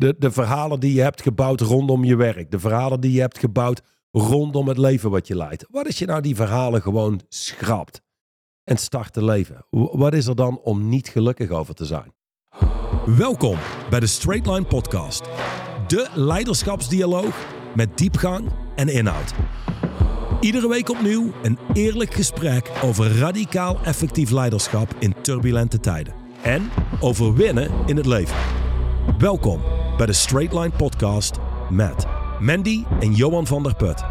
De, de verhalen die je hebt gebouwd rondom je werk. De verhalen die je hebt gebouwd rondom het leven wat je leidt. Wat als je nou die verhalen gewoon schrapt en start te leven? Wat is er dan om niet gelukkig over te zijn? Welkom bij de Straight Line Podcast. De leiderschapsdialoog met diepgang en inhoud. Iedere week opnieuw een eerlijk gesprek over radicaal effectief leiderschap in turbulente tijden. En over winnen in het leven. Welkom bij de Straight Line Podcast met Mandy en Johan van der Put.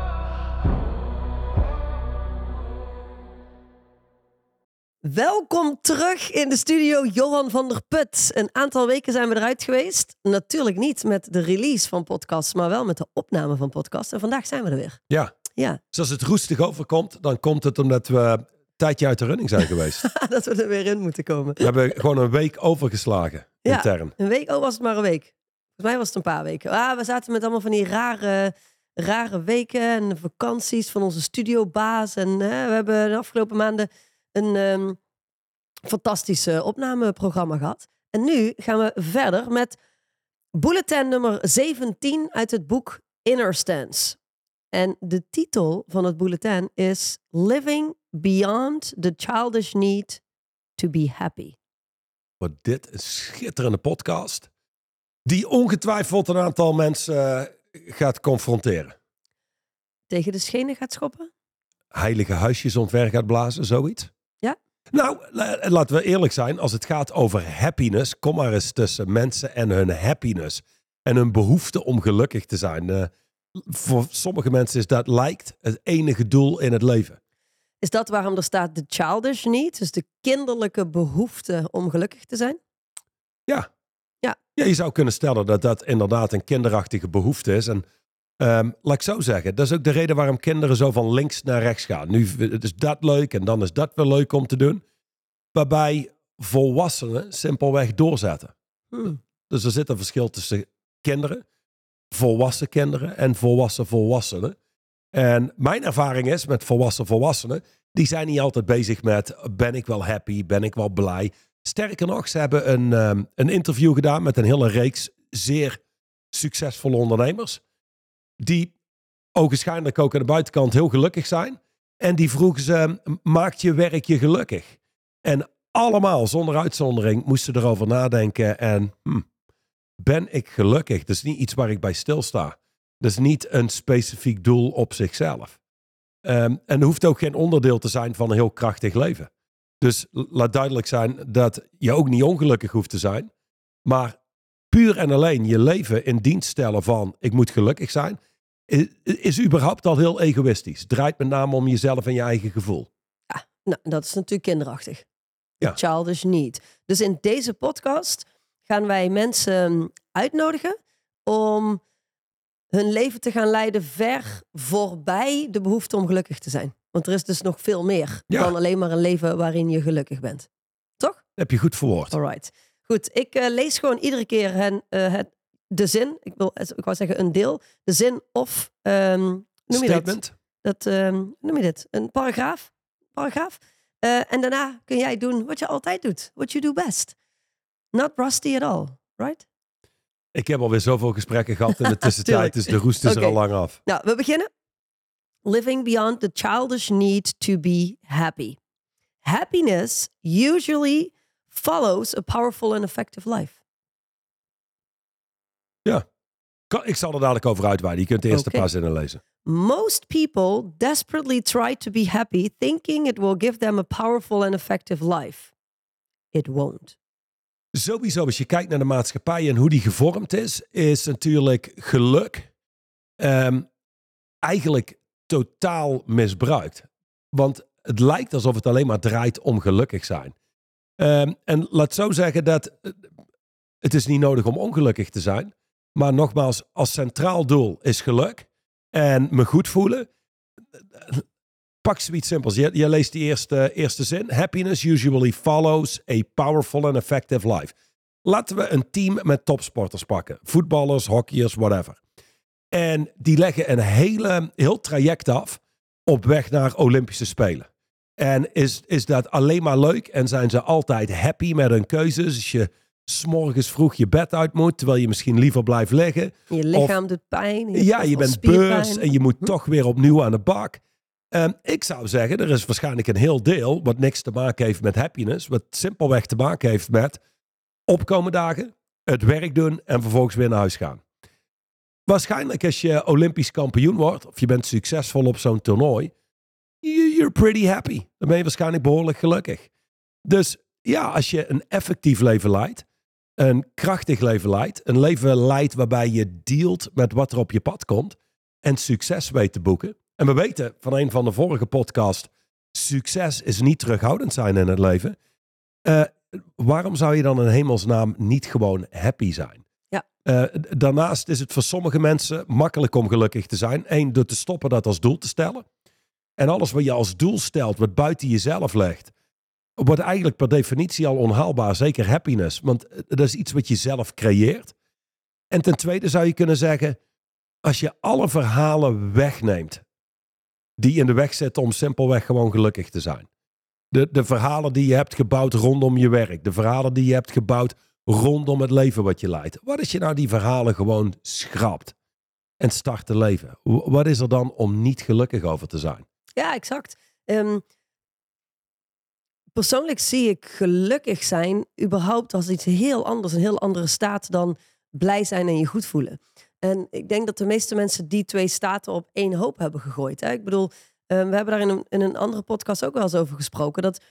Welkom terug in de studio Johan van der Put. Een aantal weken zijn we eruit geweest. Natuurlijk niet met de release van podcast, maar wel met de opname van podcast. En vandaag zijn we er weer. Ja, Ja, dus als het roestig overkomt, dan komt het omdat we een tijdje uit de running zijn geweest. dat we er weer in moeten komen. We hebben gewoon een week overgeslagen, Ja. intern. Een week, oh was het maar een week. Volgens mij was het een paar weken. Ah, we zaten met allemaal van die rare, rare weken en vakanties van onze studiobaas. En hè, we hebben de afgelopen maanden een ehm fantastisch opnameprogramma gehad. En nu gaan we verder met bulletin nummer 17 uit het boek Inner Stance. En de titel van het bulletin is Living Beyond the Childish Need to be Happy. Wat dit een schitterende podcast. Die ongetwijfeld een aantal mensen eh, gaat confronteren. Tegen de schenen gaat schoppen? Heilige huisjes omver gaat blazen, zoiets. Ja. Nou, la- laten we eerlijk zijn. Als het gaat over happiness, kom maar eens tussen mensen en hun happiness. En hun behoefte om gelukkig te zijn. Eh, voor sommige mensen is dat lijkt het enige doel in het leven. Is dat waarom er staat de childish need? Dus de kinderlijke behoefte om gelukkig te zijn? Ja. Ja. Je zou kunnen stellen dat dat inderdaad een kinderachtige behoefte is. En ehm, laat ik zo zeggen, dat is ook de reden waarom kinderen zo van links naar rechts gaan. Nu is dat leuk en dan is dat weer leuk om te doen. Waarbij volwassenen simpelweg doorzetten. Hmm. Dus er zit een verschil tussen kinderen, volwassen kinderen en volwassen volwassenen. En mijn ervaring is met volwassen volwassenen, die zijn niet altijd bezig met ben ik wel happy, ben ik wel blij. Sterker nog, ze hebben een, ehm, een interview gedaan met een hele reeks zeer succesvolle ondernemers. Die ogenschijnlijk ook aan de buitenkant heel gelukkig zijn. En die vroegen ze, maakt je werk je gelukkig? En allemaal, zonder uitzondering, moesten erover nadenken. En hm, ben ik gelukkig? Dat is niet iets waar ik bij stilsta. Dat is niet een specifiek doel op zichzelf. Ehm, en het hoeft ook geen onderdeel te zijn van een heel krachtig leven. Dus laat duidelijk zijn dat je ook niet ongelukkig hoeft te zijn. Maar puur en alleen je leven in dienst stellen van ik moet gelukkig zijn, is, is überhaupt al heel egoïstisch. Draait met name om jezelf en je eigen gevoel. Nou, dat is natuurlijk kinderachtig. Ja. Childish need. Dus in deze podcast gaan wij mensen uitnodigen om hun leven te gaan leiden ver voorbij de behoefte om gelukkig te zijn. Want er is dus nog veel meer Ja. dan alleen maar een leven waarin je gelukkig bent. Toch? Dat heb je goed verwoord. Alright. Goed, ik eh, lees gewoon iedere keer hen, eh, het, de zin. Ik, wil, ik wou zeggen een deel. De zin of, ehm, noem je dat? Statement. dat ehm, noem je dit? Een paragraaf. paragraaf. Eh, en daarna kun jij doen wat je altijd doet. What you do best. Not rusty at all, right? Ik heb alweer zoveel gesprekken gehad in de tussentijd, dus de roest is er al lang af. Nou, we beginnen. Living beyond the childish need to be happy. Happiness usually follows a powerful and effective life. Kan- Ik zal er dadelijk over uitweiden. Je kunt de eerste paar zinnen lezen. Most people desperately try to be happy, thinking it will give them a powerful and effective life. It won't. Sowieso, als je kijkt naar de maatschappij en hoe die gevormd is, is natuurlijk geluk ehm, eigenlijk totaal misbruikt. Want het lijkt alsof het alleen maar draait om gelukkig zijn. Ehm, en laat zo zeggen dat eh, het is niet nodig om ongelukkig te zijn. Maar nogmaals, als centraal doel is geluk en me goed voelen. Pak zoiets simpels. Je, je leest die eerste, eerste zin. Happiness usually follows a powerful and effective life. Laten we een team met topsporters pakken. Voetballers, hockeyers, whatever. En die leggen een hele, heel traject af op weg naar Olympische Spelen. En is, is dat alleen maar leuk en zijn ze altijd happy met hun keuzes? Als je s'morgens vroeg je bed uit moet, terwijl je misschien liever blijft liggen. Je lichaam doet pijn. Ja, je bent beurs en je moet toch weer opnieuw aan de bak. Ehm, ik zou zeggen, er is waarschijnlijk een heel deel wat niks te maken heeft met happiness. Wat simpelweg te maken heeft met opkomen dagen, het werk doen en vervolgens weer naar huis gaan. Waarschijnlijk als je Olympisch kampioen wordt of je bent succesvol op zo'n toernooi, you- you're pretty happy. Dan ben je waarschijnlijk behoorlijk gelukkig. Dus ja, als je een effectief leven leidt, een krachtig leven leidt, een leven leidt waarbij je dealt met wat er op je pad komt en succes weet te boeken. En we weten van een van de vorige podcasts, succes is niet terughoudend zijn in het leven. Eh, waarom zou je dan in hemelsnaam niet gewoon happy zijn? Eh, daarnaast is het voor sommige mensen makkelijk om gelukkig te zijn. Eén, door te stoppen dat als doel te stellen. En alles wat je als doel stelt, wat buiten jezelf legt, wordt eigenlijk per definitie al onhaalbaar. Zeker happiness, want eh, dat is iets wat je zelf creëert. En ten tweede zou je kunnen zeggen, als je alle verhalen wegneemt die in de weg zitten om simpelweg gewoon gelukkig te zijn. De, de verhalen die je hebt gebouwd rondom je werk, de verhalen die je hebt gebouwd rondom het leven wat je leidt. Wat als je nou die verhalen gewoon schrapt en start te leven? Wat is er dan om niet gelukkig over te zijn? Ja, exact. Ehm, persoonlijk zie ik gelukkig zijn überhaupt als iets heel anders, een heel andere staat dan blij zijn en je goed voelen. En ik denk dat de meeste mensen die twee staten op één hoop hebben gegooid. Hè? Ik bedoel, ehm, we hebben daar in een, in een andere podcast ook wel eens over gesproken. Dat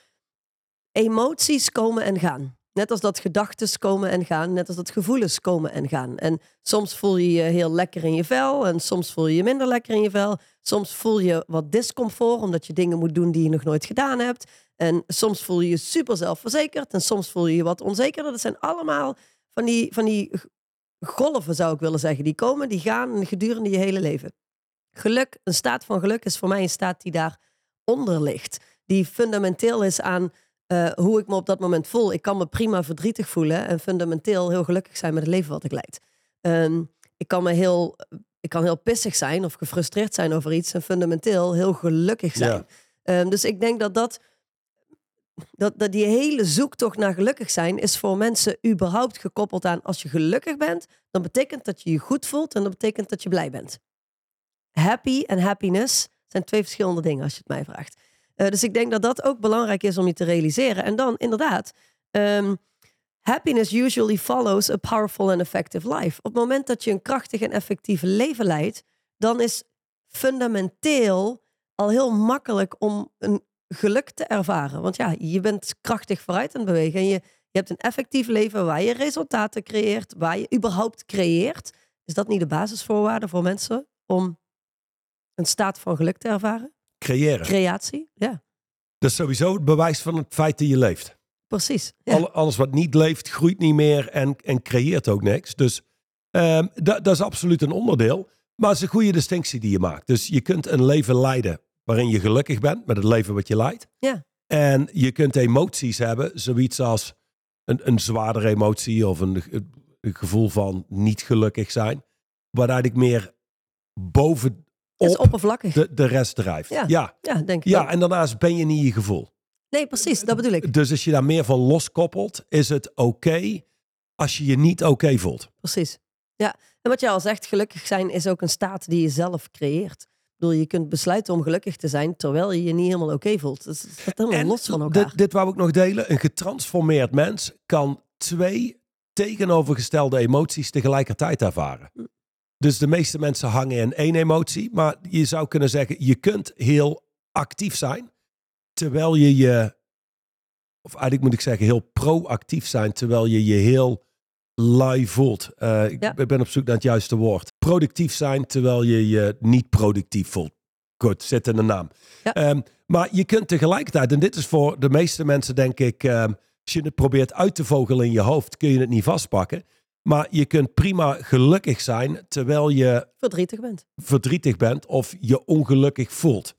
emoties komen en gaan. Net als dat gedachten komen en gaan. Net als dat gevoelens komen en gaan. En soms voel je je heel lekker in je vel. En soms voel je je minder lekker in je vel. Soms voel je wat discomfort omdat je dingen moet doen die je nog nooit gedaan hebt. En soms voel je je super zelfverzekerd. En soms voel je je wat onzekerder. Dat zijn allemaal van die, van die golven, zou ik willen zeggen. Die komen, die gaan gedurende je hele leven. Geluk, een staat van geluk, is voor mij een staat die daaronder ligt. Die fundamenteel is aan eh, hoe ik me op dat moment voel. Ik kan me prima verdrietig voelen en fundamenteel heel gelukkig zijn met het leven wat ik leid. Ehm, ik kan me heel, ik kan heel pissig zijn of gefrustreerd zijn over iets en fundamenteel heel gelukkig zijn. Ja. Ehm, dus ik denk dat dat, dat dat die hele zoektocht naar gelukkig zijn is voor mensen überhaupt gekoppeld aan als je gelukkig bent, dan betekent dat je je goed voelt en dat betekent dat je blij bent. Happy en happiness zijn twee verschillende dingen als je het mij vraagt. Eh, dus ik denk dat dat ook belangrijk is om je te realiseren. En dan inderdaad, ehm, happiness usually follows a powerful and effective life. Op het moment dat je een krachtig en effectief leven leidt, dan is fundamenteel al heel makkelijk om een geluk te ervaren. Want ja, je bent krachtig vooruit aan het bewegen en je, je hebt een effectief leven waar je resultaten creëert, waar je überhaupt creëert. Is dat niet de basisvoorwaarde voor mensen om een staat van geluk te ervaren? Creëren. Creatie? Ja, Dat is sowieso het bewijs van het feit dat je leeft. precies. Ja. Alle- alles wat niet leeft, groeit niet meer en, en creëert ook niks. Dus ehm, dat, dat is absoluut een onderdeel. Maar het is een goede distinctie die je maakt. Dus je kunt een leven leiden waarin je gelukkig bent met het leven wat je leidt. Ja. En je kunt emoties hebben, zoiets als een, een zwaardere emotie of een, een gevoel van niet gelukkig zijn. Waar eigenlijk meer bovenop Is oppervlakkig. de, de rest drijft. Ja. ja. Ja, denk ik. Ja, en daarnaast ben je niet je gevoel. Nee, precies. Dat bedoel ik. Dus als je daar meer van loskoppelt, is het oké als je je niet oké voelt. Precies. Ja, en wat je al zegt, gelukkig zijn is ook een staat die je zelf creëert. Ik bedoel, je kunt besluiten om gelukkig te zijn terwijl je je niet helemaal oké voelt. Dat staat helemaal En los van elkaar. Dit, dit wou ik nog delen. Een getransformeerd mens kan twee tegenovergestelde emoties tegelijkertijd ervaren. Dus de meeste mensen hangen in één emotie. Maar je zou kunnen zeggen, je kunt heel actief zijn. Terwijl je je, of eigenlijk moet ik zeggen, heel proactief zijn. Terwijl je je heel lui voelt. Eh, ik Ja. ben op zoek naar het juiste woord. Productief zijn terwijl je je niet productief voelt. Goed, zit in de naam. Ja. Ehm, maar je kunt tegelijkertijd, en dit is voor de meeste mensen denk ik, ehm, als je het probeert uit te vogelen in je hoofd, kun je het niet vastpakken. Maar je kunt prima gelukkig zijn terwijl je Verdrietig bent. verdrietig bent of je ongelukkig voelt.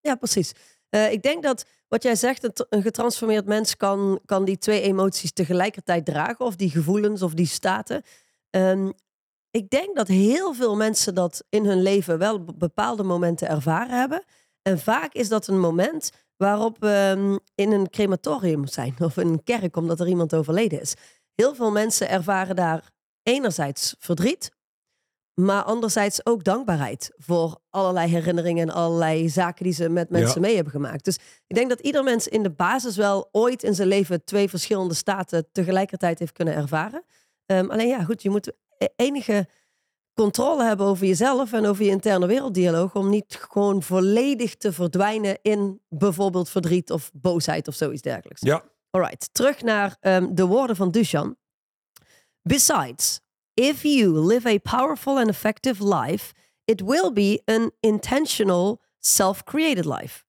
Ja, precies. Eh, ik denk dat wat jij zegt, een, getransformeerd mens kan, kan die twee emoties tegelijkertijd dragen, of die gevoelens of die staten. Ehm, ik denk dat heel veel mensen dat in hun leven wel bepaalde momenten ervaren hebben. En vaak is dat een moment waarop we in een crematorium zijn of in een kerk, omdat er iemand overleden is. Heel veel mensen ervaren daar enerzijds verdriet, maar anderzijds ook dankbaarheid voor allerlei herinneringen en allerlei zaken die ze met mensen mee hebben gemaakt. Dus ik denk dat ieder mens in de basis wel ooit in zijn leven twee verschillende staten tegelijkertijd heeft kunnen ervaren. Ehm, alleen ja, goed, je moet e-, enige controle hebben over jezelf en over je interne werelddialoog. Om niet gewoon volledig te verdwijnen in bijvoorbeeld verdriet of boosheid of zoiets dergelijks. Ja. Alright, terug naar ehm, de woorden van Duchan. Besides, if you live a powerful and effective life, it will be an intentional, self-created life.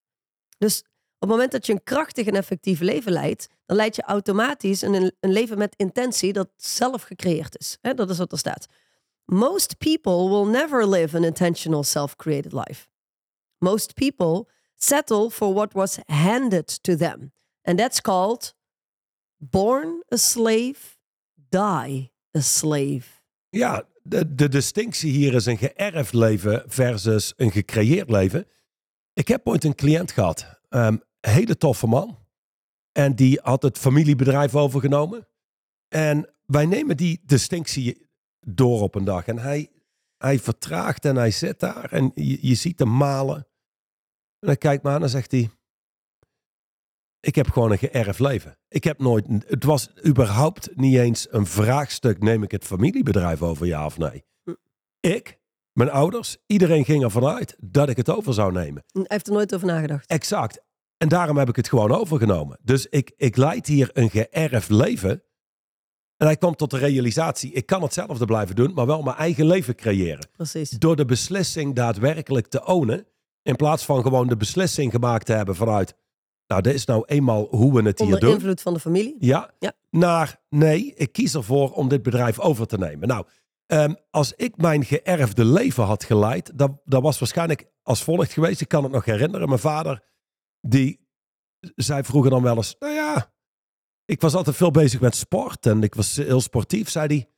Dus op het moment dat je een krachtig en effectief leven leidt, dan leid je automatisch een, een leven met intentie dat zelf gecreëerd is. dat is wat er staat. Most people will never live an intentional, self-created life. Most people settle for what was handed to them. And that's called born a slave, die a slave. Ja, de, de distinctie hier is een geërfd leven versus een gecreëerd leven. Ik heb ooit een cliënt gehad, um, hele toffe man. En die had het familiebedrijf overgenomen. En wij nemen die distinctie door op een dag. En hij, hij vertraagt en hij zit daar en je, je ziet hem malen. En hij kijkt me aan en zegt hij, ik heb gewoon een geërfd leven. Ik heb nooit, het was überhaupt niet eens een vraagstuk, neem ik het familiebedrijf over ja of nee. Hm. Ik, mijn ouders, iedereen ging ervan uit dat ik het over zou nemen. Hij heeft er nooit over nagedacht. Exact. En daarom heb ik het gewoon overgenomen. Dus ik, ik leid hier een geërfd leven. En hij kwam tot de realisatie, ik kan hetzelfde blijven doen, maar wel mijn eigen leven creëren. Precies. Door de beslissing daadwerkelijk te ownen, in plaats van gewoon de beslissing gemaakt te hebben vanuit, nou, dit is nou eenmaal hoe we het hier doen. Onder invloed van de familie? Ja. ja. Naar, nee, ik kies ervoor om dit bedrijf over te nemen. Nou, ehm, als ik mijn geërfde leven had geleid, dat, dat was waarschijnlijk als volgt geweest. Ik kan het nog herinneren. Mijn vader, die zei vroeger dan wel eens, nou ja, ik was altijd veel bezig met sport en ik was heel sportief. Zei hij,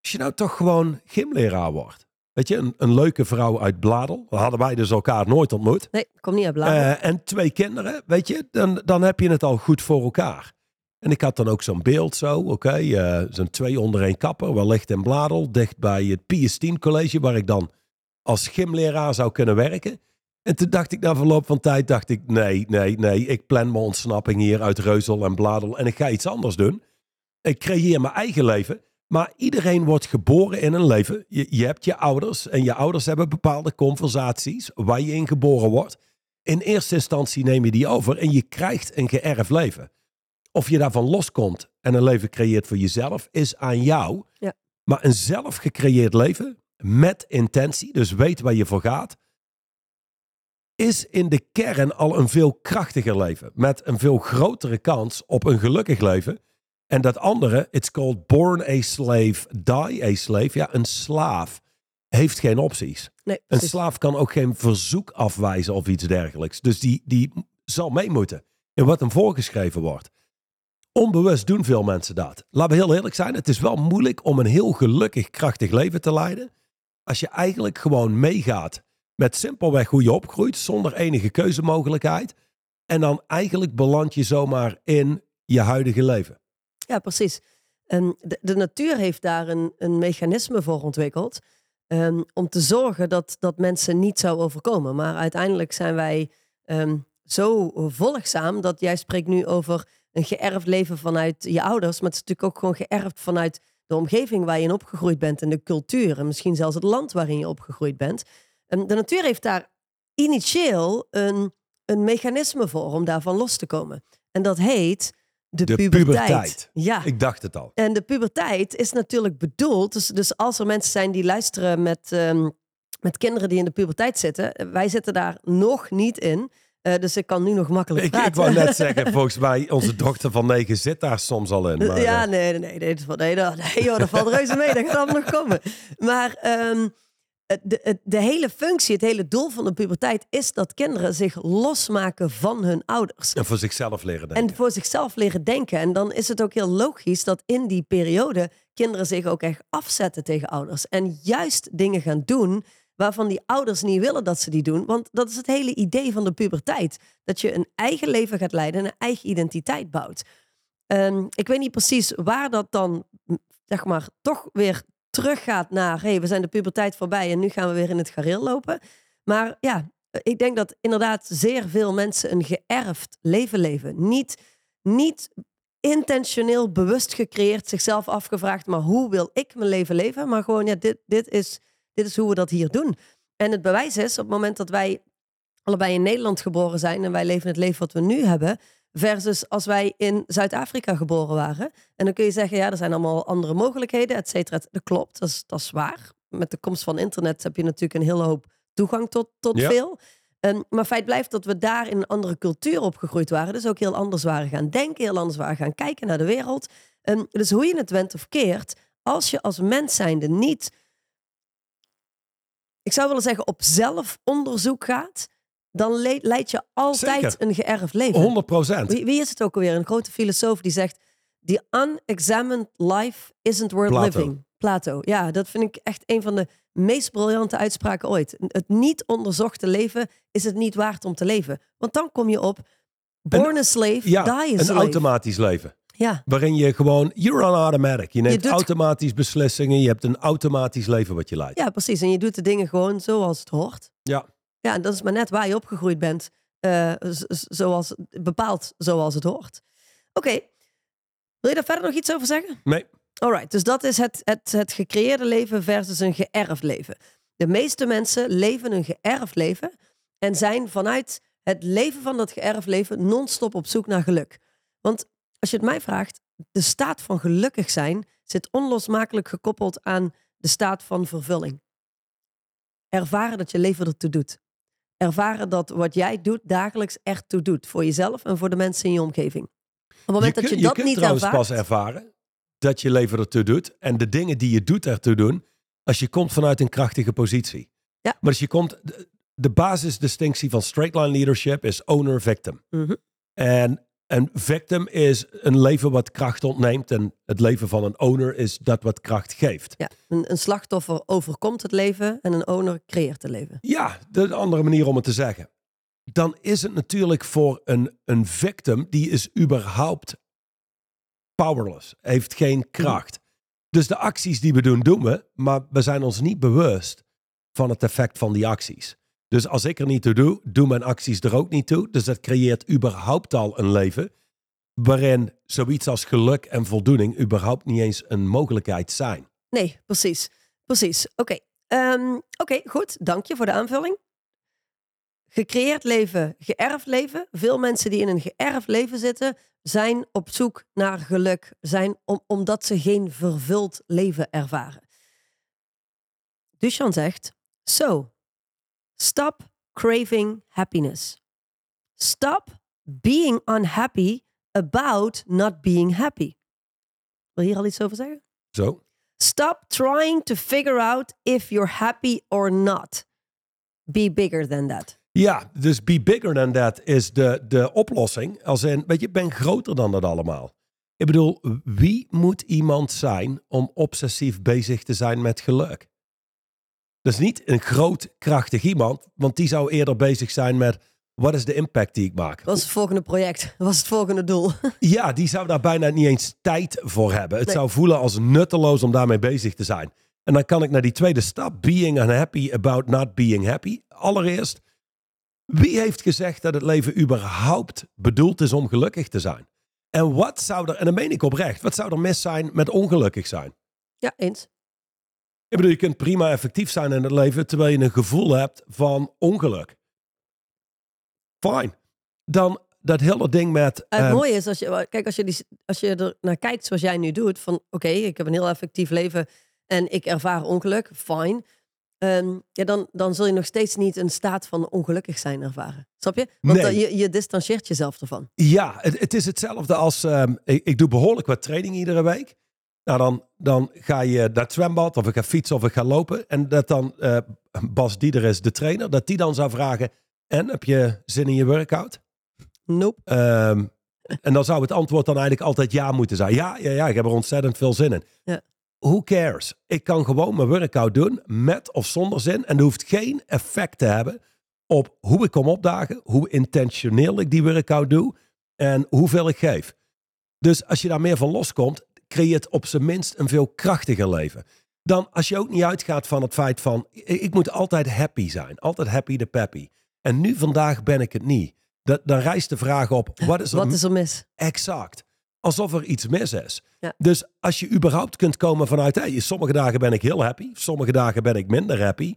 als je nou toch gewoon gymleraar wordt. Weet je, een, een leuke vrouw uit Bladel. Dan hadden wij dus elkaar nooit ontmoet. Nee, kom niet uit Bladel. Uh, en twee kinderen, weet je, dan, dan heb je het al goed voor elkaar. En ik had dan ook zo'n beeld zo, oké, okay, uh, zo'n twee onder één kapper, wellicht in Bladel, dicht bij het PS10 college, waar ik dan als gymleraar zou kunnen werken. En toen dacht ik na verloop van tijd, dacht ik, nee, nee, nee, ik plan mijn ontsnapping hier uit Reuzel en Bladel en ik ga iets anders doen. Ik creëer mijn eigen leven. Maar iedereen wordt geboren in een leven. Je, je hebt je ouders en je ouders hebben bepaalde conversaties waar je in geboren wordt. In eerste instantie neem je die over en je krijgt een geërfd leven. Of je daarvan loskomt en een leven creëert voor jezelf, is aan jou. Ja. Maar een zelf gecreëerd leven met intentie, dus weet waar je voor gaat, is in de kern al een veel krachtiger leven. Met een veel grotere kans op een gelukkig leven en dat andere, it's called born a slave, die a slave. Ja, een slaaf heeft geen opties. Nee, een slaaf kan ook geen verzoek afwijzen of iets dergelijks. Dus die, die zal mee moeten in wat hem voorgeschreven wordt. Onbewust doen veel mensen dat. Laten we heel eerlijk zijn, het is wel moeilijk om een heel gelukkig, krachtig leven te leiden. Als je eigenlijk gewoon meegaat met simpelweg hoe je opgroeit, zonder enige keuzemogelijkheid. En dan eigenlijk beland je zomaar in je huidige leven. Ja, precies. En de, de natuur heeft daar een, een mechanisme voor ontwikkeld. Um, om te zorgen dat, dat mensen niet zou overkomen. Maar uiteindelijk zijn wij um, zo volgzaam dat jij spreekt nu over een geërfd leven vanuit je ouders. Maar het is natuurlijk ook gewoon geërfd vanuit de omgeving waar je in opgegroeid bent en de cultuur. En misschien zelfs het land waarin je opgegroeid bent. De natuur heeft daar initieel een, een mechanisme voor om daarvan los te komen. En dat heet de, puberteit. Ja. Ik dacht het al. En de puberteit is natuurlijk bedoeld. Dus, dus als er mensen zijn die luisteren met, um, met kinderen die in de puberteit zitten. Eh, wij zitten daar nog niet in. Uh, dus ik kan nu nog makkelijk ik, praten. Ik wou net zeggen, volgens mij, onze dochter van negen zit daar soms al in. Maar, ja, nee, nee, nee. Nee, nee, nee, nee joh, dat valt reuze mee. Dat gaat allemaal nog komen. Maar um, de, de, hele functie, het hele doel van de puberteit is dat kinderen zich losmaken van hun ouders. En voor zichzelf leren denken. En voor zichzelf leren denken. En dan is het ook heel logisch dat in die periode kinderen zich ook echt afzetten tegen ouders. En juist dingen gaan doen waarvan die ouders niet willen dat ze die doen. Want dat is het hele idee van de puberteit. Dat je een eigen leven gaat leiden en een eigen identiteit bouwt. Ehm, ik weet niet precies waar dat dan, zeg maar, toch weer teruggaat naar... hey, we zijn de puberteit voorbij en nu gaan we weer in het gareel lopen. Maar ja, ik denk dat inderdaad zeer veel mensen een geërfd leven leven. Niet, niet intentioneel bewust gecreëerd, zichzelf afgevraagd... maar hoe wil ik mijn leven leven? Maar gewoon, ja, dit, dit, is, dit is hoe we dat hier doen. En het bewijs is, op het moment dat wij allebei in Nederland geboren zijn... en wij leven het leven wat we nu hebben... versus als wij in Zuid-Afrika geboren waren. En dan kun je zeggen, ja, er zijn allemaal andere mogelijkheden, et cetera. Dat klopt, dat is, dat is waar. Met de komst van internet heb je natuurlijk een hele hoop toegang tot, tot Ja. veel. Ehm, maar feit blijft dat we daar in een andere cultuur opgegroeid waren. Dus ook heel anders waren gaan denken, heel anders waren gaan kijken naar de wereld. Ehm, dus hoe je het went of keert, als je als mens zijnde niet, ik zou willen zeggen, op zelfonderzoek gaat, dan le- leid je altijd Zeker. een geërfd leven. 100 procent. Wie, wie is het ook alweer? Een grote filosoof die zegt: The unexamined life isn't worth Plato. living. Plato. Ja, dat vind ik echt een van de meest briljante uitspraken ooit. Het niet onderzochte leven is het niet waard om te leven. Want dan kom je op born a slave, Ja, die a een slave. automatisch leven. Ja, Waarin je gewoon, you're on automatic. Je neemt doet- automatisch beslissingen. Je hebt een automatisch leven wat je leidt. ja, precies. En je doet de dingen gewoon zoals het hoort. Ja. Ja, en dat is maar net waar je opgegroeid bent. z- zoals, bepaald zoals het hoort. Oké. Wil je daar verder nog iets over zeggen? Nee. Alright, dus dat is het, het, het gecreëerde leven versus een geërfd leven. De meeste mensen leven een geërfd leven en zijn vanuit het leven van dat geërfd leven non-stop op zoek naar geluk. Want als je het mij vraagt, de staat van gelukkig zijn zit onlosmakelijk gekoppeld aan de staat van vervulling. Ervaren dat je leven ertoe doet. Ervaren dat wat jij doet dagelijks echt toe doet. Voor jezelf en voor de mensen in je omgeving. Op het moment dat kun- je dat kunt niet trouwens ervaart... pas ervaren dat je leven ertoe doet. En de dingen die je doet ertoe doen. Als je komt vanuit een krachtige positie. Ja. Maar als je komt... De, de basisdistinctie van straight line leadership is owner-victim. Mhm. En een victim is een leven wat kracht ontneemt. En het leven van een owner is dat wat kracht geeft. Ja, een, een slachtoffer overkomt het leven en een owner creëert het leven. Ja, de een andere manier om het te zeggen. Dan is het natuurlijk voor een, een victim, die is überhaupt powerless, heeft geen kracht. Dus de acties die we doen, doen we, maar we zijn ons niet bewust van het effect van die acties. Dus als ik er niet toe doe, doen mijn acties er ook niet toe. Dus dat creëert überhaupt al een leven waarin zoiets als geluk en voldoening überhaupt niet eens een mogelijkheid zijn. Nee, precies. Precies. Oké. Ehm, Oké, goed. Dank je voor de aanvulling. Gecreëerd leven, geërfd leven. Veel mensen die in een geërfd leven zitten, zijn op zoek naar geluk. Zijn om, omdat ze geen vervuld leven ervaren. Duchamp zegt, so, stop craving happiness. Stop being unhappy about not being happy. Wil je hier al iets over zeggen? Zo. Stop trying to figure out if you're happy or not. Be bigger than that. Ja, dus be bigger than that is de, de oplossing. Als in, weet je, ben groter dan dat allemaal. Ik bedoel, wie moet iemand zijn om obsessief bezig te zijn met geluk? Dat is niet een groot, krachtig iemand, want die zou eerder bezig zijn met wat is de impact die ik maak. Dat was het volgende project. Dat was het volgende doel. Ja, die zou daar bijna niet eens tijd voor hebben. Het Nee. zou voelen als nutteloos om daarmee bezig te zijn. En dan kan ik naar die tweede stap, being unhappy about not being happy. Allereerst, wie heeft gezegd dat het leven überhaupt bedoeld is om gelukkig te zijn? En wat zou er, en dan meen ik oprecht, wat zou er mis zijn met ongelukkig zijn? Ja, eens. Ik bedoel, je kunt prima effectief zijn in het leven terwijl je een gevoel hebt van ongeluk. Fine. Dan dat hele ding met... Het ehm, mooie is, als je, kijk, als je, die, als je er naar kijkt zoals jij nu doet, van oké, ik heb een heel effectief leven en ik ervaar ongeluk, fine. Ehm, ja, dan, dan zul je nog steeds niet een staat van ongelukkig zijn ervaren. Snap je? Want Nee. je, je distancieert jezelf ervan. Ja, het, het is hetzelfde als. ehm, ik, ik doe behoorlijk wat training iedere week. Nou, dan, dan ga je naar het zwembad of ik ga fietsen of ik ga lopen. En dat dan eh, Bas Diederis, de trainer, dat die dan zou vragen: En heb je zin in je workout? Nope. Ehm, en dan zou het antwoord dan eigenlijk altijd ja moeten zijn. Ja, ja, ja, ik heb er ontzettend veel zin in. Ja. Who cares? Ik kan gewoon mijn workout doen met of zonder zin. En dat hoeft geen effect te hebben op hoe ik kom opdagen, hoe intentioneel ik die workout doe en hoeveel ik geef. Dus als je daar meer van loskomt, creëert op zijn minst een veel krachtiger leven. Dan als je ook niet uitgaat van het feit van, ik, moet altijd happy zijn. Altijd happy de peppy. En nu vandaag ben ik het niet. Dat, dan rijst de vraag op, wat is er Wat is er mis? Exact. Alsof er iets mis is. Ja. Dus als je überhaupt kunt komen vanuit, hey, sommige dagen ben ik heel happy, sommige dagen ben ik minder happy.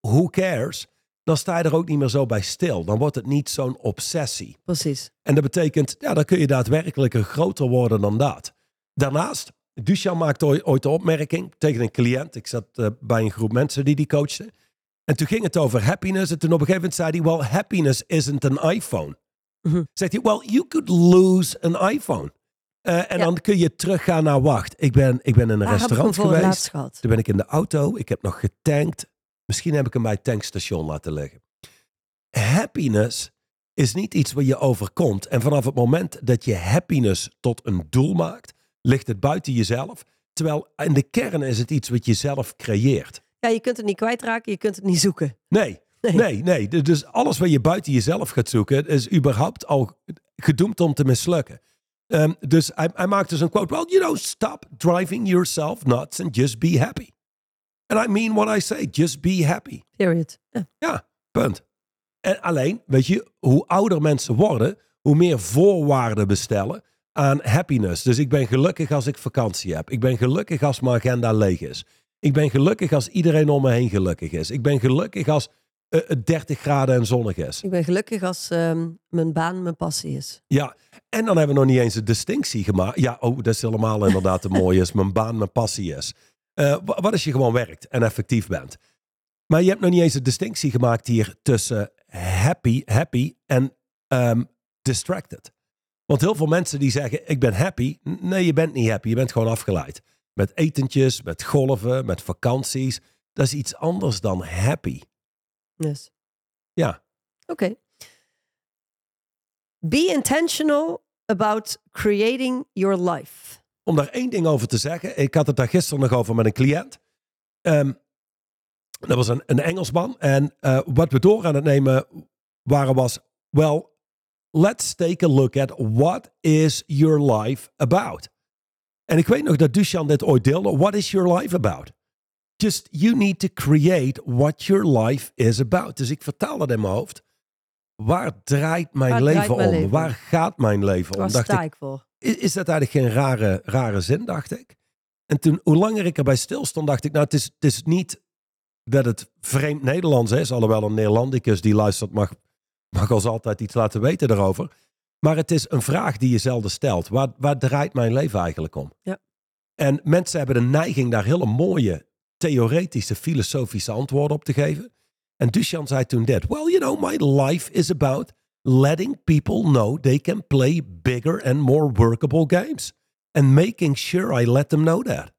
Who cares? Dan sta je er ook niet meer zo bij stil. Dan wordt het niet zo'n obsessie. Precies. En dat betekent, ja, dan kun je daadwerkelijk een groter worden dan dat. Daarnaast, Duchamp maakte ooit, de opmerking tegen een cliënt. Ik zat eh, bij een groep mensen die die coachten. En toen ging het over happiness. En toen op een gegeven moment zei hij, well, happiness isn't an iPhone. Mhm. Zegt hij, well, you could lose an iPhone. Eh, en Ja. dan kun je teruggaan naar, wacht, ik ben, ik ben in een restaurant geweest. Toen ben ik in de auto. Ik heb nog getankt. Misschien heb ik hem bij het tankstation laten liggen. Happiness is niet iets wat je overkomt. En vanaf het moment dat je happiness tot een doel maakt, ligt het buiten jezelf. Terwijl in de kern is het iets wat je zelf creëert. Ja, je kunt het niet kwijtraken, je kunt het niet zoeken. Nee, Nee. nee, nee. Du- Dus alles wat je buiten jezelf gaat zoeken, is überhaupt al gedoemd om te mislukken. Ehm, dus hij, hij maakt dus een quote. Well, you know, stop driving yourself nuts and just be happy. And I mean what I say. Just be happy. Period. Ja. Ja, punt. En alleen, weet je, hoe ouder mensen worden, hoe meer voorwaarden bestellen aan happiness. Dus ik ben gelukkig als ik vakantie heb. Ik ben gelukkig als mijn agenda leeg is. Ik ben gelukkig als iedereen om me heen gelukkig is. Ik ben gelukkig als eh, het 30 graden en zonnig is. Ik ben gelukkig als ehm, mijn baan mijn passie is. Ja, en dan hebben we nog niet eens een distinctie gemaakt. Ja, oh, dat is helemaal inderdaad het mooie is. Mijn baan, mijn passie is. Eh, wa- wat als je gewoon werkt en effectief bent? Maar je hebt nog niet eens een distinctie gemaakt hier tussen happy, happy en ehm, distracted. Want heel veel mensen die zeggen, ik ben happy. Nee, je bent niet happy. Je bent gewoon afgeleid. Met etentjes, met golven, met vakanties. Dat is iets anders dan happy. Dus. Ja. Oké. Be intentional about creating your life. om daar één ding over te zeggen. Ik had het daar gisteren nog over met een cliënt. Ehm, dat was een, een Engelsman. En eh, wat we door aan het nemen waren was... Well, let's take a look at what is your life about? En ik weet nog dat Duchamp dit ooit deelde. What is your life about? Just, you need to create what your life is about. Dus ik vertaal het in mijn hoofd. Waar draait mijn Waar leven draait mijn om? leven? Waar gaat mijn leven om? Waar Dacht ik, sta ik voor? is, is dat eigenlijk geen rare, rare zin, dacht ik. En toen, hoe langer ik erbij stilstond, dacht ik, nou, het is, het is niet dat het vreemd Nederlands is, alhoewel een Nederlandicus die luistert mag, mag ons altijd iets laten weten daarover. Maar het is een vraag die je zelden stelt. Waar, waar draait mijn leven eigenlijk om? Ja. En mensen hebben de neiging daar hele mooie, theoretische, filosofische antwoorden op te geven. En Duchamp zei toen dit. Well, you know, my life is about letting people know they can play bigger and more workable games. And making sure I let them know that.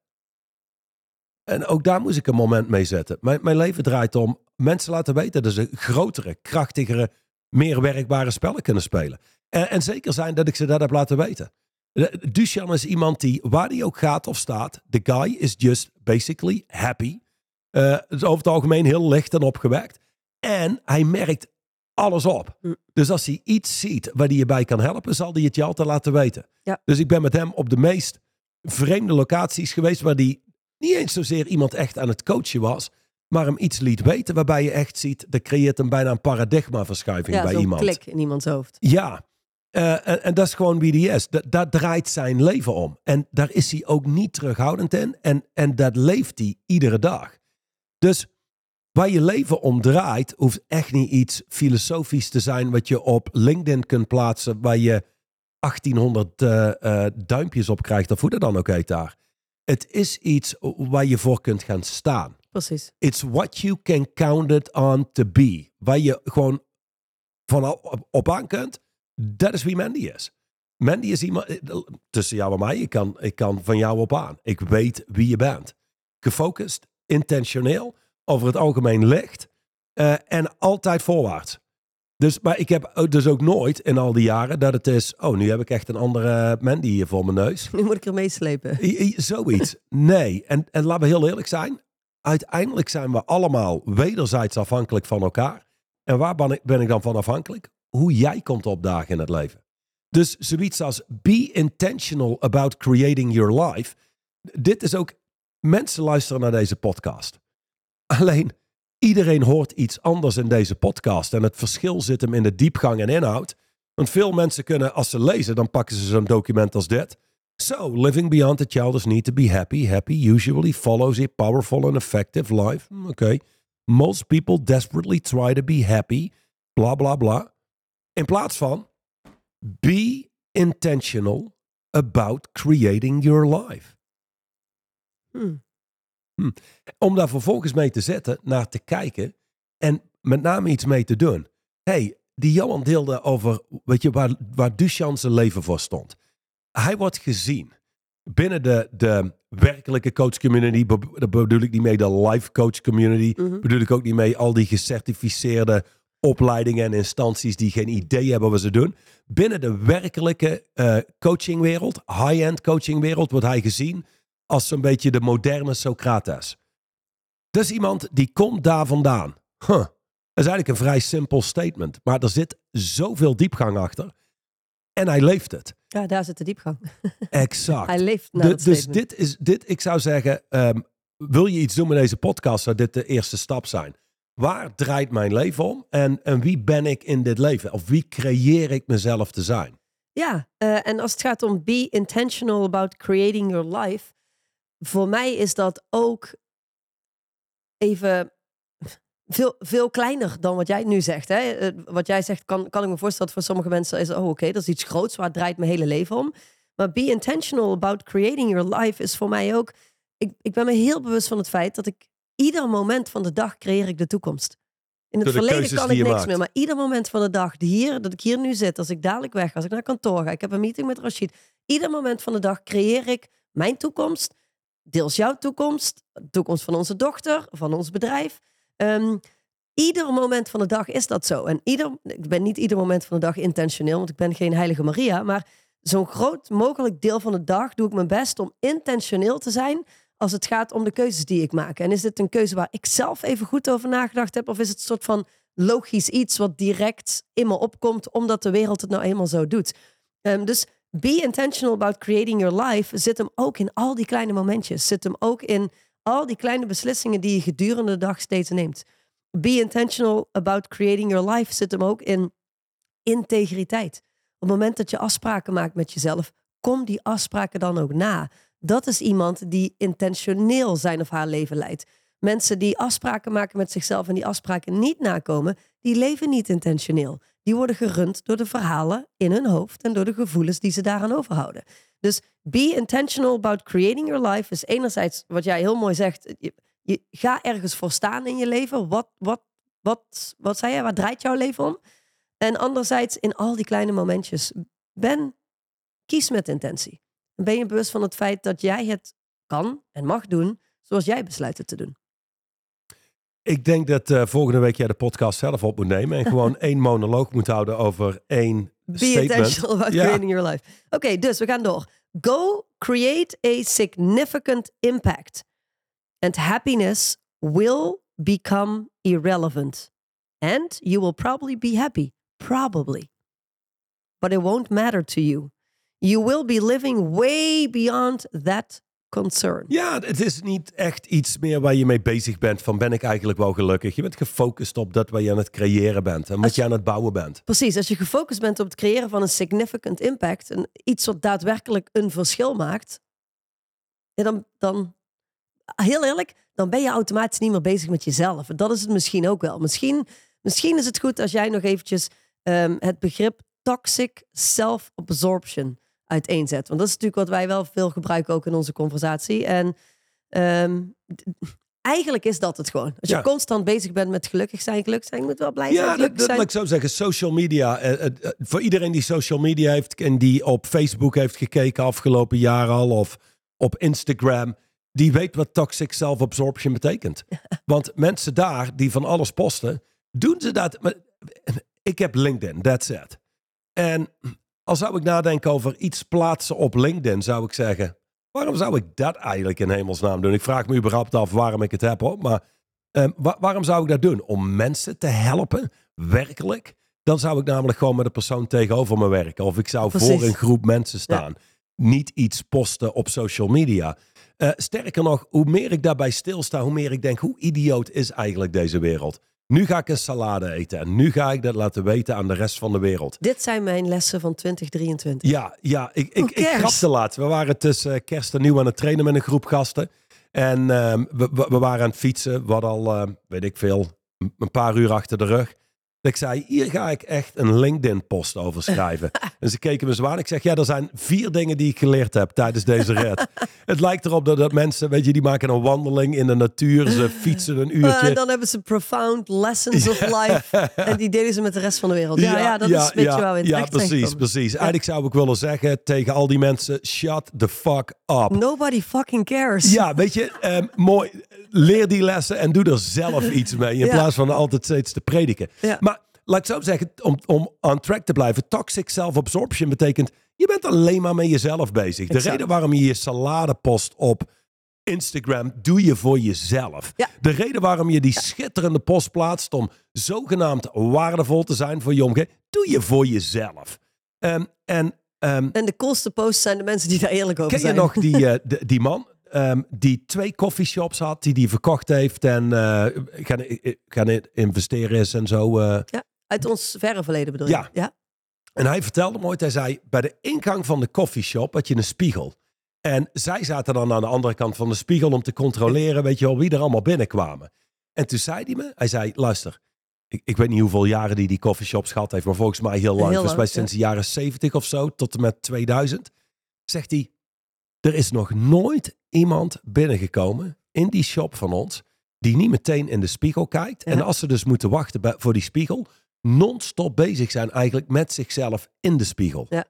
En ook daar moest ik een moment mee zetten. Mijn, mijn leven draait om mensen laten weten dat ze grotere, krachtigere, meer werkbare spellen kunnen spelen. En, en zeker zijn dat ik ze dat heb laten weten. De- Duchamp is iemand die, waar hij ook gaat of staat, the guy is just basically happy. Eh, is over het algemeen heel licht en opgewekt. En hij merkt alles op. Hm. Dus als hij iets ziet waar hij je bij kan helpen, zal hij het je altijd laten weten. Ja. Dus ik ben met hem op de meest vreemde locaties geweest waar hij niet eens zozeer iemand echt aan het coachen was, maar hem iets liet weten waarbij je echt ziet, dat creëert een bijna een paradigmaverschuiving Ja, bij iemand. klik in iemands hoofd. Ja, Eh, en, en dat is gewoon wie die is. Da- daar draait zijn leven om. En daar is hij ook niet terughoudend in. En, en dat leeft hij iedere dag. Dus waar je leven om draait, hoeft echt niet iets filosofisch te zijn wat je op LinkedIn kunt plaatsen, waar je 1800 eh, eh, duimpjes op krijgt, of hoe dat dan ook heet daar. Het is iets waar je voor kunt gaan staan. Precies. It's what you can count it on to be. Waar je gewoon van op, aan kunt. Dat is wie Mandy is. Mandy is iemand, eh, tussen jou en mij, ik kan, ik kan van jou op aan. Ik weet wie je bent. Gefocust, intentioneel, over het algemeen licht eh, en altijd voorwaarts. Dus, maar ik heb ook- dus ook nooit in al die jaren dat het is, oh, nu heb ik echt een andere Mandy hier voor mijn neus. Nu moet ik er meeslepen. Zoiets. Nee. En, en laten we heel eerlijk zijn. Uiteindelijk zijn we allemaal wederzijds afhankelijk van elkaar. En waar ben ik, dan van afhankelijk? Hoe jij komt opdagen in het leven. Dus zoiets als be intentional about creating your life. Dit is ook, mensen luisteren naar deze podcast. Alleen, iedereen hoort iets anders in deze podcast. En het verschil zit hem in de diepgang en inhoud. Want veel mensen kunnen, als ze lezen, dan pakken ze zo'n document als dit. So, living beyond the childish need to be happy. Happy usually follows a powerful and effective life. Oké. Okay. Most people desperately try to be happy. Bla bla bla. In plaats van be intentional about creating your life. Hmm. Hm. Om daar vervolgens mee te zetten, naar te kijken en met name iets mee te doen. hey, die Johan deelde over, weet je, waar, waar Duchamp zijn leven voor stond. Hij wordt gezien binnen de, de werkelijke coach community. Daar bedoel ik niet mee de life coach community. Mhm. Bedoel ik ook niet mee al die gecertificeerde opleidingen en instanties die geen idee hebben wat ze doen. Binnen de werkelijke eh, coachingwereld, high-end coachingwereld, wordt hij gezien als zo'n beetje de moderne Socrates. Dat is iemand die komt daar vandaan. Huh. Dat is eigenlijk een vrij simpel statement, maar er zit zoveel diepgang achter. En hij leeft het. Ja, daar zit de diepgang. Exact. Hij leeft naar De- dus statement. dit is, dit, ik zou zeggen, ehm, wil je iets doen met deze podcast, zou dit de eerste stap zijn. Waar draait mijn leven om en, en wie ben ik in dit leven? Of wie creëer ik mezelf te zijn? Ja, eh, en als het gaat om be intentional about creating your life. Voor mij is dat ook even veel, veel kleiner dan wat jij nu zegt. Hè? Eh, Wat jij zegt, kan, kan ik me voorstellen dat voor sommige mensen is, oh oké, dat is iets groots, waar het draait mijn hele leven om. Maar be intentional about creating your life is voor mij ook, ik, ik ben me heel bewust van het feit dat ik ieder moment van de dag creëer ik de toekomst. In het verleden kan ik niks maakt. meer, maar ieder moment van de dag, hier, dat ik hier nu zit, als ik dadelijk weg als ik naar kantoor ga, ik heb een meeting met Rashid, ieder moment van de dag creëer ik mijn toekomst, deels jouw toekomst, de toekomst van onze dochter, van ons bedrijf. Ehm, ieder moment van de dag is dat zo. En ieder, ik ben niet ieder moment van de dag intentioneel, want ik ben geen heilige Maria, maar zo'n groot mogelijk deel van de dag doe ik mijn best om intentioneel te zijn als het gaat om de keuzes die ik maak. En is dit een keuze waar ik zelf even goed over nagedacht heb, of is het een soort van logisch iets wat direct in me opkomt, omdat de wereld het nou eenmaal zo doet? Ehm, dus be intentional about creating your life zit hem ook in al die kleine momentjes. Zit hem ook in al die kleine beslissingen die je gedurende de dag steeds neemt. Be intentional about creating your life zit hem ook in integriteit. Op het moment dat je afspraken maakt met jezelf, kom die afspraken dan ook na. Dat is iemand die intentioneel zijn of haar leven leidt. Mensen die afspraken maken met zichzelf en die afspraken niet nakomen, die leven niet intentioneel. Die worden gerund door de verhalen in hun hoofd en door de gevoelens die ze daaraan overhouden. Dus be intentional about creating your life is enerzijds wat jij heel mooi zegt. Je, je, ga ergens voor staan in je leven. Wat, wat, wat, wat zei je? Waar draait jouw leven om? En anderzijds in al die kleine momentjes. Ben, kies met intentie. Ben je bewust van het feit dat jij het kan en mag doen zoals jij besluit het te doen. Ik denk dat eh, volgende week jij de podcast zelf op moet nemen en gewoon één monoloog moet houden over één Be statement. intentional about Ja. creating your life. Oké, dus we gaan door. Go create a significant impact. And happiness will become irrelevant. And you will probably be happy. Probably. But it won't matter to you. You will be living way beyond that concern. Ja, het is niet echt iets meer waar je mee bezig bent van ben ik eigenlijk wel gelukkig. Je bent gefocust op dat wat je aan het creëren bent en wat je aan het bouwen bent. Precies, als je gefocust bent op het creëren van een significant impact, een, iets wat daadwerkelijk een verschil maakt, ja, dan, dan, heel eerlijk, dan ben je automatisch niet meer bezig met jezelf. En dat is het misschien ook wel. Misschien, misschien is het goed als jij nog eventjes ehm, het begrip toxic self-absorption uiteenzet. Want dat is natuurlijk wat wij wel veel gebruiken ook in onze conversatie. En ehm, eigenlijk is dat het gewoon. Als je Ja. constant bezig bent met gelukkig zijn, gelukkig zijn, je moet wel blij zijn, Ja, dat, gelukkig dat zijn. laat ik zo zeggen. Social media. eh, eh, eh, voor iedereen die social media heeft en die op Facebook heeft gekeken afgelopen jaar al of op Instagram, die weet wat toxic self-absorption betekent. Want mensen daar die van alles posten, doen ze dat. maar- Ik heb LinkedIn, that's it. En als zou ik nadenken over iets plaatsen op LinkedIn, zou ik zeggen, waarom zou ik dat eigenlijk in hemelsnaam doen? Ik vraag me überhaupt af waarom ik het heb hoor, maar Ehm, wa- waarom zou ik dat doen? Om mensen te helpen, werkelijk, Dan zou ik namelijk gewoon met de persoon tegenover me werken. Of ik zou voor een groep mensen staan. Niet iets posten op social media. Eh, sterker nog, hoe meer ik daarbij stilsta, hoe meer ik denk, hoe idioot is eigenlijk deze wereld? Nu ga ik een salade eten en nu ga ik dat laten weten aan de rest van de wereld. Dit zijn mijn lessen van 2023. Ja, ja ik, ik, Who ik grapte laatst. We waren tussen kerst en nieuw aan het trainen met een groep gasten. En ehm, we, we, waren aan het fietsen. We hadden al, eh, weet ik veel, een paar uur achter de rug. Ik zei, hier ga ik echt een LinkedIn-post over schrijven. en ze keken me zwaar. Ik zeg, ja, er zijn vier dingen die ik geleerd heb tijdens deze red. het lijkt erop dat, dat mensen, weet je, die maken een wandeling in de natuur. Ze fietsen een uurtje. en dan hebben ze profound lessons of life. En die delen ze met de rest van de wereld. Ja, ja, dat is een beetje in Ja, terecht zijn precies, precies. Eigenlijk zou ik willen zeggen tegen al die mensen, shut the fuck up. Nobody fucking cares. Ja, weet je, ehm, mooi. Leer die lessen en doe er zelf iets mee. In Ja. plaats van altijd steeds te prediken. Ja. Maar laat ik zo zeggen, om, om on track te blijven. Toxic self-absorption betekent, je bent alleen maar met jezelf bezig. De reden waarom je je salade post op Instagram, doe je voor jezelf. Ja. De reden waarom je die schitterende post plaatst om zogenaamd waardevol te zijn voor je omgeving, doe je voor jezelf. Ehm, en ehm, En de coolste posts zijn de mensen die daar eerlijk over Ken je zijn. nog die, eh, de- die man ehm, die twee coffeeshops had, die die verkocht heeft en eh, gaan, eh, gaan investeren is en zo? Uit ons verre verleden bedoel je? Ja. ja. En hij vertelde me ooit, hij zei, bij de ingang van de coffeeshop had je een spiegel. En zij zaten dan aan de andere kant van de spiegel om te controleren, weet je wel, wie er allemaal binnenkwamen. En toen zei hij me, hij zei, luister, ik, ik weet niet hoeveel jaren die die coffeeshops gehad heeft, maar volgens mij heel lang. Volgens lang, mij sinds de jaren 70 of zo, tot en met 2000. Zegt hij, er is nog nooit iemand binnengekomen in die shop van ons, die niet meteen in de spiegel kijkt. Ja. En als ze dus moeten wachten bij- voor die spiegel, non-stop bezig zijn eigenlijk met zichzelf in de spiegel. Ja.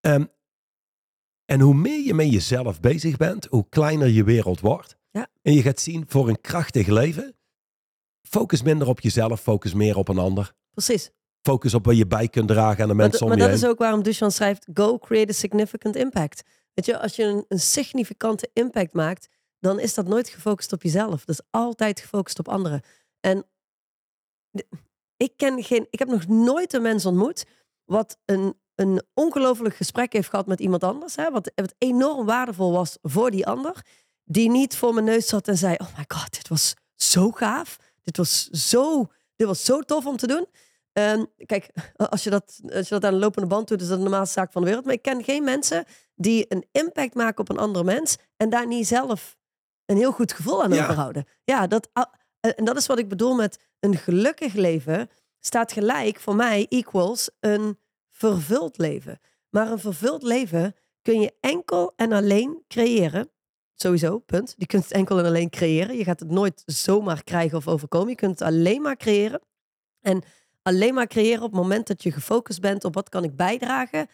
Ehm, en hoe meer je met jezelf bezig bent, hoe kleiner je wereld wordt. Ja. En je gaat zien, voor een krachtig leven, focus minder op jezelf, focus meer op een ander. Precies. Focus op wat je bij kunt dragen aan de Maar, mensen d- om maar je dat heen. is ook waarom Duchan schrijft: Go create a significant impact. Weet je, als je een, een significante impact maakt, dan is dat nooit gefocust op jezelf. Dat is altijd gefocust op anderen. En ik ken geen, ik heb nog nooit een mens ontmoet wat een, een ongelooflijk gesprek heeft gehad met iemand anders. Hè, wat, wat enorm waardevol was voor die ander. Die niet voor mijn neus zat en zei: Oh my god, dit was zo gaaf. Dit was zo, dit was zo tof om te doen. Ehm, kijk, als je, dat, als je dat aan de lopende band doet, is dat de normaalste zaak van de wereld. Maar ik ken geen mensen die een impact maken op een andere mens en daar niet zelf een heel goed gevoel aan Ja. overhouden. Ja, dat, ah, en dat is wat ik bedoel met een gelukkig leven staat gelijk voor mij equals een vervuld leven. Maar een vervuld leven kun je enkel en alleen creëren. Sowieso, punt. Je kunt het enkel en alleen creëren. Je gaat het nooit zomaar krijgen of overkomen. Je kunt het alleen maar creëren. En alleen maar creëren op het moment dat je gefocust bent op wat kan ik bijdragen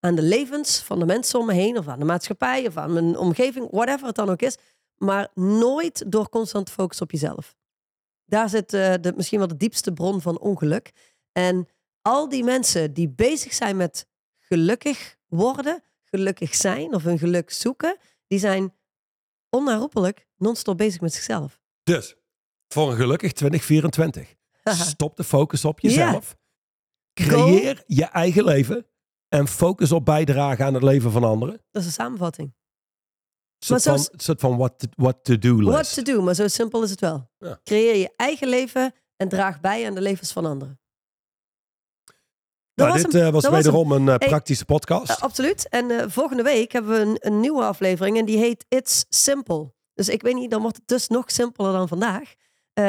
aan de levens van de mensen om me heen, of aan de maatschappij, of aan mijn omgeving, whatever het dan ook is. Maar nooit door constant te focussen op jezelf. Daar zit eh, de, misschien wel de diepste bron van ongeluk. En al die mensen die bezig zijn met gelukkig worden, gelukkig zijn of hun geluk zoeken, die zijn onherroepelijk non-stop bezig met zichzelf. Dus, voor een gelukkig 2024. Stop de focus op jezelf. Creëer je eigen leven. En focus op bijdragen aan het leven van anderen. Dat is een samenvatting. Een Maar soort zo van, soort van what, to, what to do list. What to do, maar zo simpel is het wel. Ja. Creëer je eigen leven en draag bij aan de levens van anderen. Nou, was dit hem. eh, was wederom een eh, Hey, praktische podcast. Eh, absoluut. En volgende week hebben we een, een nieuwe aflevering en die heet It's Simple. Dus ik weet niet, dan wordt het dus nog simpeler dan vandaag.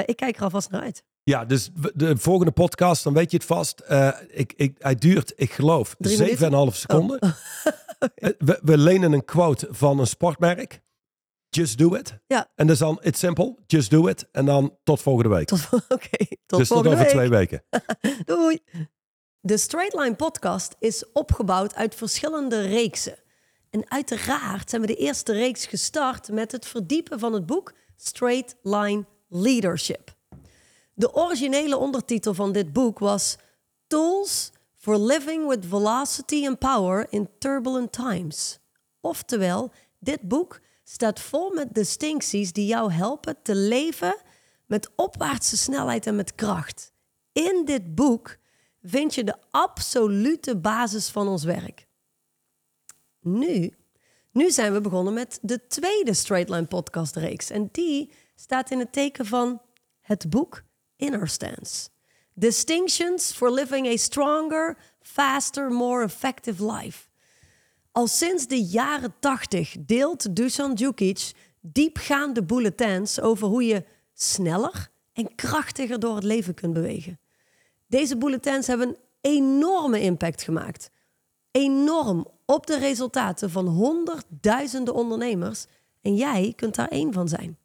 Ik kijk er alvast naar uit. Ja, dus de volgende podcast, dan weet je het vast. Ik, ik, hij duurt, ik geloof, Drie 7,5 minuten? seconden. Oh. Eh, we, we lenen een quote van een sportmerk. Just do it. Ja. En dus dan, it's simple, just do it. En dan tot volgende week. Tot, Oké, tot dus tot volgende over week. twee weken. Doei. De Straight Line podcast is opgebouwd uit verschillende reeksen. En uiteraard zijn we de eerste reeks gestart met het verdiepen van het boek Straight Line Leadership. De originele ondertitel van dit boek was Tools for Living with Velocity and Power in Turbulent Times. Oftewel, dit boek staat vol met distincties die jou helpen te leven met opwaartse snelheid en met kracht. In dit boek vind je de absolute basis van ons werk. Nu, nu zijn we begonnen met de tweede Straight Line podcast reeks. En die staat in het teken van het boek Inner Stance. Distinctions for living a stronger, faster, more effective life. Al sinds de jaren 80 deelt Dusan Djukic diepgaande bulletins over hoe je sneller en krachtiger door het leven kunt bewegen. Deze bulletins hebben een enorme impact gemaakt. Enorm op de resultaten van honderdduizenden ondernemers. En jij kunt daar één van zijn.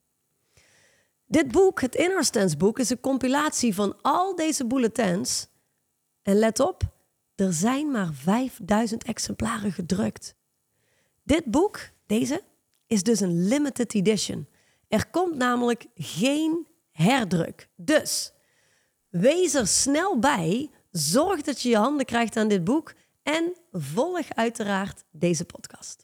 Dit boek, het Inner boek, is een compilatie van al deze bulletins. En let op, er zijn maar 5000 exemplaren gedrukt. Dit boek, deze, is dus een limited edition. Er komt namelijk geen herdruk. Dus wees er snel bij. Zorg dat je je handen krijgt aan dit boek. En volg uiteraard deze podcast.